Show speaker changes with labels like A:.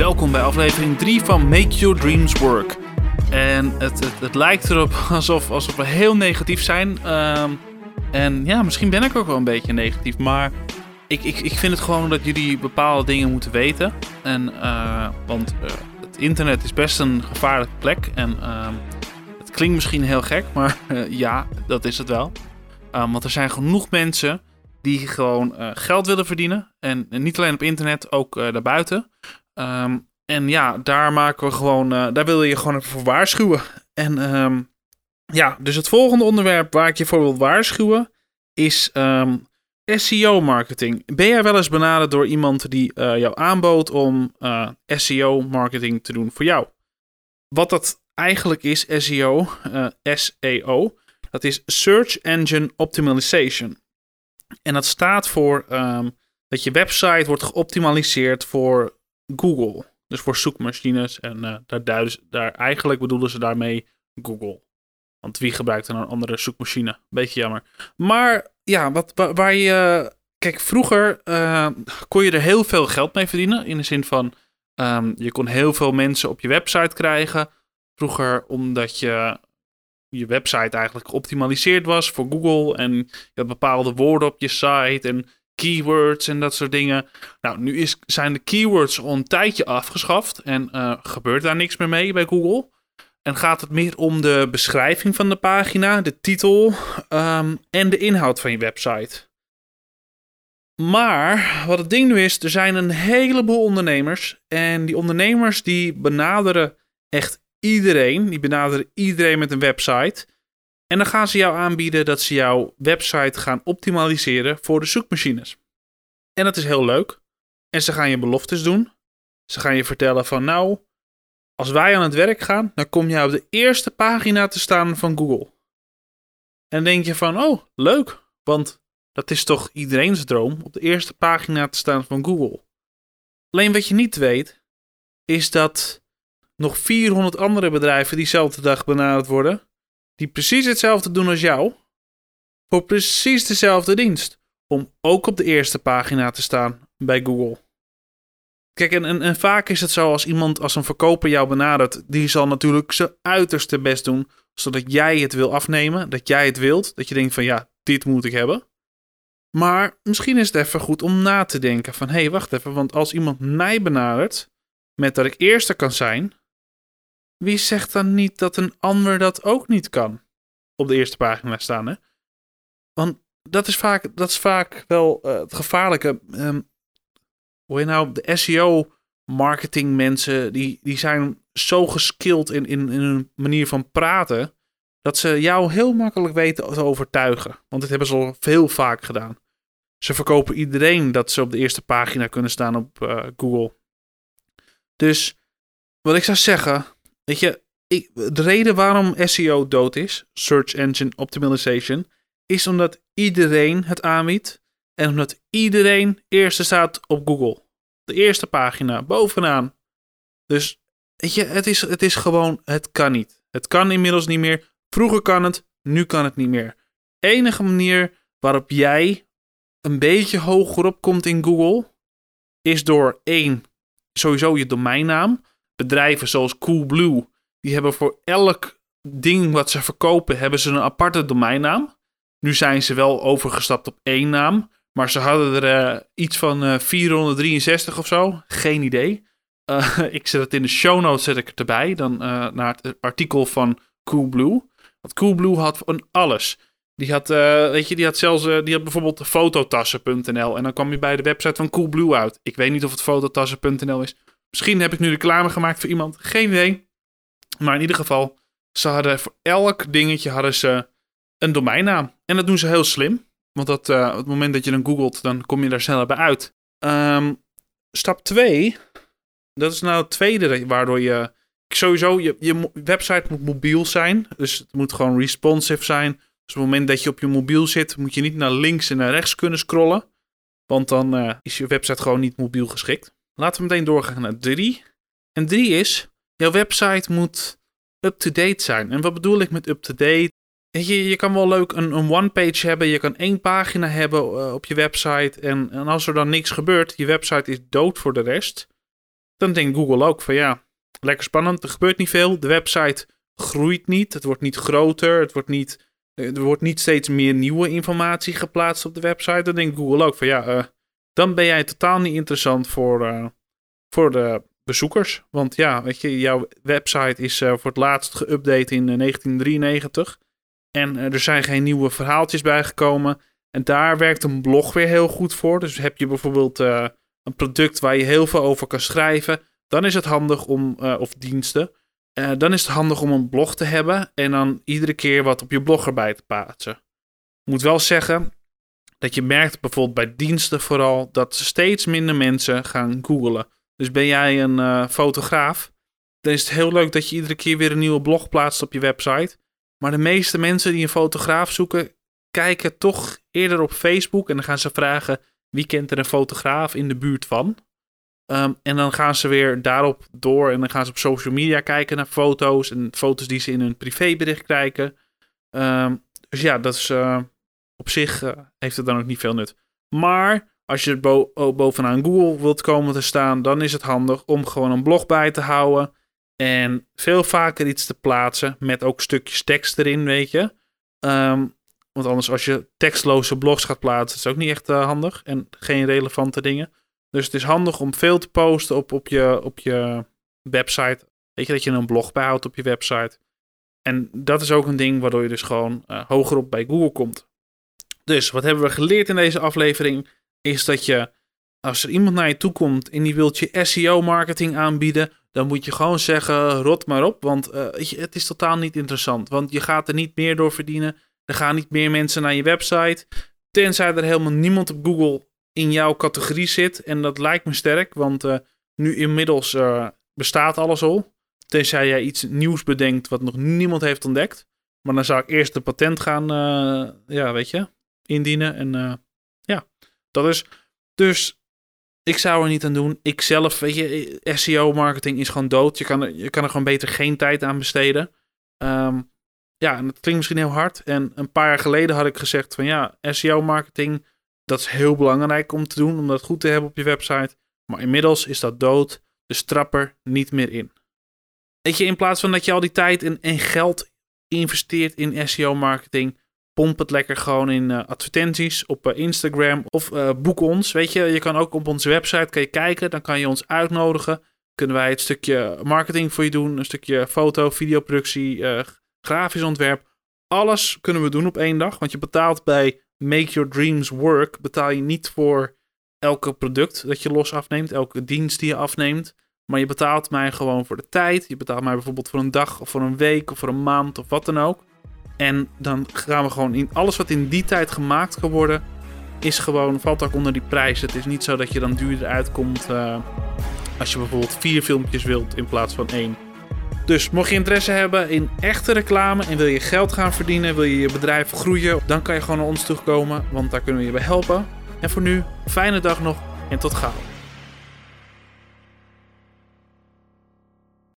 A: Welkom bij aflevering 3 van Make Your Dreams Work. En het, het, lijkt erop alsof, alsof we heel negatief zijn. Ehm, en ja, misschien ben ik ook wel een beetje negatief. Maar ik, ik, ik vind het gewoon dat jullie bepaalde dingen moeten weten. En, eh, want uh, het internet is best een gevaarlijke plek. En ehm, het klinkt misschien heel gek, maar uh, ja, dat is het wel. Um, want er zijn genoeg mensen die gewoon geld willen verdienen. En, en, niet alleen op internet, ook daarbuiten. Um, en ja, daar maken we gewoon, uh, daar wil je gewoon even voor waarschuwen. En um, ja, dus het volgende onderwerp waar ik je voor wil waarschuwen is um, SEO-marketing. Ben jij wel eens benaderd door iemand die uh, jou aanbood om uh, SEO-marketing te doen voor jou? Wat dat eigenlijk is, SEO, SEO, dat is Search Engine Optimization. En dat staat voor dat je website wordt geoptimaliseerd voor Google. Dus voor zoekmachines. En uh, daar, duiden, daar eigenlijk bedoelen ze daarmee Google. Want wie gebruikt dan een andere zoekmachine? Beetje jammer. Maar ja, wat, waar, je. Kijk, vroeger uh, kon je er heel veel geld mee verdienen. In de zin van. Um, je kon heel veel mensen op je website krijgen. Vroeger omdat je je website eigenlijk geoptimaliseerd was voor Google. En je had bepaalde woorden op je site. En keywords en dat soort dingen. Nou, nu is, zijn de keywords al een tijdje afgeschaft en uh, gebeurt daar niks meer mee bij Google. En gaat het meer om de beschrijving van de pagina, de titel um, en de inhoud van je website. Maar wat het ding nu is, er zijn een heleboel ondernemers. En die ondernemers die benaderen echt iedereen. Die benaderen iedereen met een website. En dan gaan ze jou aanbieden dat ze jouw website gaan optimaliseren voor de zoekmachines. En dat is heel leuk. En ze gaan je beloftes doen. Ze gaan je vertellen van nou, als wij aan het werk gaan, dan kom je op de eerste pagina te staan van Google. En denk je van, oh, leuk, want dat is toch iedereen's droom, op de eerste pagina te staan van Google. Alleen wat je niet weet, is dat nog 400 andere bedrijven diezelfde dag benaderd worden, die precies hetzelfde doen als jou, voor precies dezelfde dienst. Om ook op de eerste pagina te staan bij Google. Kijk, en, en, vaak is het zo als iemand, als een verkoper jou benadert, die zal natuurlijk zijn uiterste best doen, zodat jij het wil afnemen, dat jij het wilt, dat je denkt van ja, dit moet ik hebben. Maar misschien is het even goed om na te denken van hé, hey, wacht even, want als iemand mij benadert met dat ik eerste kan zijn, wie zegt dan niet dat een ander dat ook niet kan? Op de eerste pagina staan, hè? Want dat is vaak, dat is vaak wel uh, het gevaarlijke. Um, hoe je nou, de SEO-marketing mensen, die, die zijn zo geskild in, in, in hun manier van praten, dat ze jou heel makkelijk weten te overtuigen. Want dit hebben ze al veel vaak gedaan. Ze verkopen iedereen dat ze op de eerste pagina kunnen staan op uh, Google. Dus wat ik zou zeggen, Weet je, ik, de reden waarom SEO dood is, Search Engine Optimization, is omdat iedereen het aanbiedt en omdat iedereen eerste staat op Google. De eerste pagina, bovenaan. Dus weet je, het is, het is gewoon, het kan niet. Het kan inmiddels niet meer. Vroeger kan het, nu kan het niet meer. Enige manier waarop jij een beetje hoger op komt in Google is door één, sowieso je domeinnaam bedrijven zoals Coolblue, die hebben voor elk ding wat ze verkopen, hebben ze een aparte domeinnaam. Nu zijn ze wel overgestapt op één naam, maar ze hadden er uh, iets van uh, eh, 463 of zo. Geen idee. Uh, ik zet het in de show notes, zet ik het erbij. Dan naar het artikel van Coolblue. Want Coolblue had van alles. Die had, weet je, die had zelfs, die had bijvoorbeeld fototassen.nl. En dan kwam je bij de website van Coolblue uit. Ik weet niet of het fototassen.nl is. Misschien heb ik nu reclame gemaakt voor iemand. Geen idee. Maar in ieder geval, ze hadden voor elk dingetje hadden ze een domeinnaam. En dat doen ze heel slim. Want dat, uh, op het moment dat je dan googelt, dan kom je daar sneller bij uit. Um, stap 2. Dat is nou het tweede waardoor je... Sowieso, je, je website moet mobiel zijn. Dus het moet gewoon responsive zijn. Dus op het moment dat je op je mobiel zit, moet je niet naar links en naar rechts kunnen scrollen. Want dan uh, is je website gewoon niet mobiel geschikt. Laten we meteen doorgaan naar 3. En 3 is, jouw website moet up-to-date zijn. En wat bedoel ik met up-to-date? Je, je kan wel leuk een, een one-page hebben. Je kan één pagina hebben uh, op je website. En, en als er dan niks gebeurt, je website is dood voor de rest. dan denkt Google ook van ja, lekker spannend, er gebeurt niet veel. De website groeit niet, het wordt niet groter, het wordt niet, er wordt niet steeds meer nieuwe informatie geplaatst op de website. Dan denkt Google ook van ja, uh, dan ben jij totaal niet interessant voor, uh, voor de bezoekers. Want ja, weet je, jouw website is uh, voor het laatst geüpdate in 1993. En er zijn geen nieuwe verhaaltjes bijgekomen. En daar werkt een blog weer heel goed voor. Dus heb je bijvoorbeeld een product waar je heel veel over kan schrijven, dan is het handig om, of diensten, dan is het handig om een blog te hebben en dan iedere keer wat op je blog erbij te plaatsen. Ik moet wel zeggen dat je merkt bijvoorbeeld bij diensten vooral dat steeds minder mensen gaan googlen. Dus ben jij een uh, fotograaf, dan is het heel leuk dat je iedere keer weer een nieuwe blog plaatst op je website. Maar de meeste mensen die een fotograaf zoeken, kijken toch eerder op Facebook en dan gaan ze vragen wie kent er een fotograaf in de buurt van. Um, en dan gaan ze weer daarop door en dan gaan ze op social media kijken naar foto's en foto's die ze in hun privébericht kijken. Um, dus ja, dat is uh, op zich uh, heeft het dan ook niet veel nut. Maar als je bo bovenaan Google wilt komen te staan, dan is het handig om gewoon een blog bij te houden. En veel vaker iets te plaatsen met ook stukjes tekst erin, weet je. Um, want anders als je tekstloze blogs gaat plaatsen, is het ook niet echt uh, handig. En geen relevante dingen. Dus het is handig om veel te posten op, op, je, op je website. Weet je, dat je een blog bijhoudt op je website. En dat is ook een ding waardoor je dus gewoon uh, hoger op bij Google komt. Dus wat hebben we geleerd in deze aflevering? Is dat je, als er iemand naar je toe komt en die wilt je SEO-marketing aanbieden, dan moet je gewoon zeggen: rot maar op. Want uh, het is totaal niet interessant. Want je gaat er niet meer door verdienen. Er gaan niet meer mensen naar je website. Tenzij er helemaal niemand op Google in jouw categorie zit. En dat lijkt me sterk, want uh, nu inmiddels uh, bestaat alles al. Tenzij jij iets nieuws bedenkt wat nog niemand heeft ontdekt. Maar dan zou ik eerst de patent gaan, ja, weet je, indienen. En ja, dat is. Dus ik zou er niet aan doen. Ik zelf, weet je, SEO-marketing is gewoon dood. Je kan, er, je kan er gewoon beter geen tijd aan besteden. Um, ja, en dat klinkt misschien heel hard. En een paar jaar geleden had ik gezegd van ja, SEO-marketing dat is heel belangrijk om te doen, om dat goed te hebben op je website. Maar inmiddels is dat dood, dus trap er niet meer in. Weet je, in plaats van dat je al die tijd en, en geld investeert in SEO-marketing, pomp het lekker gewoon in uh, advertenties op uh, Instagram of uh, boek ons. Weet je, je kan ook op onze website kan je kijken, dan kan je ons uitnodigen. Kunnen wij het stukje marketing voor je doen, een stukje foto, videoproductie, grafisch ontwerp. Alles kunnen we doen op één dag, want je betaalt bij Make Your Dreams Work betaal je niet voor elke product dat je los afneemt, elke dienst die je afneemt. Maar je betaalt mij gewoon voor de tijd. Je betaalt mij bijvoorbeeld voor een dag of voor een week of voor een maand of wat dan ook. En dan gaan we gewoon in alles wat in die tijd gemaakt kan worden, is gewoon, valt ook onder die prijs. Het is niet zo dat je dan duurder uitkomt uh, als je bijvoorbeeld vier filmpjes wilt in plaats van één. Dus mocht je interesse hebben in echte reclame en wil je geld gaan verdienen, wil je je bedrijf groeien, dan kan je gewoon naar ons toe komen, want daar kunnen we je bij helpen. En voor nu, fijne dag nog en tot gauw.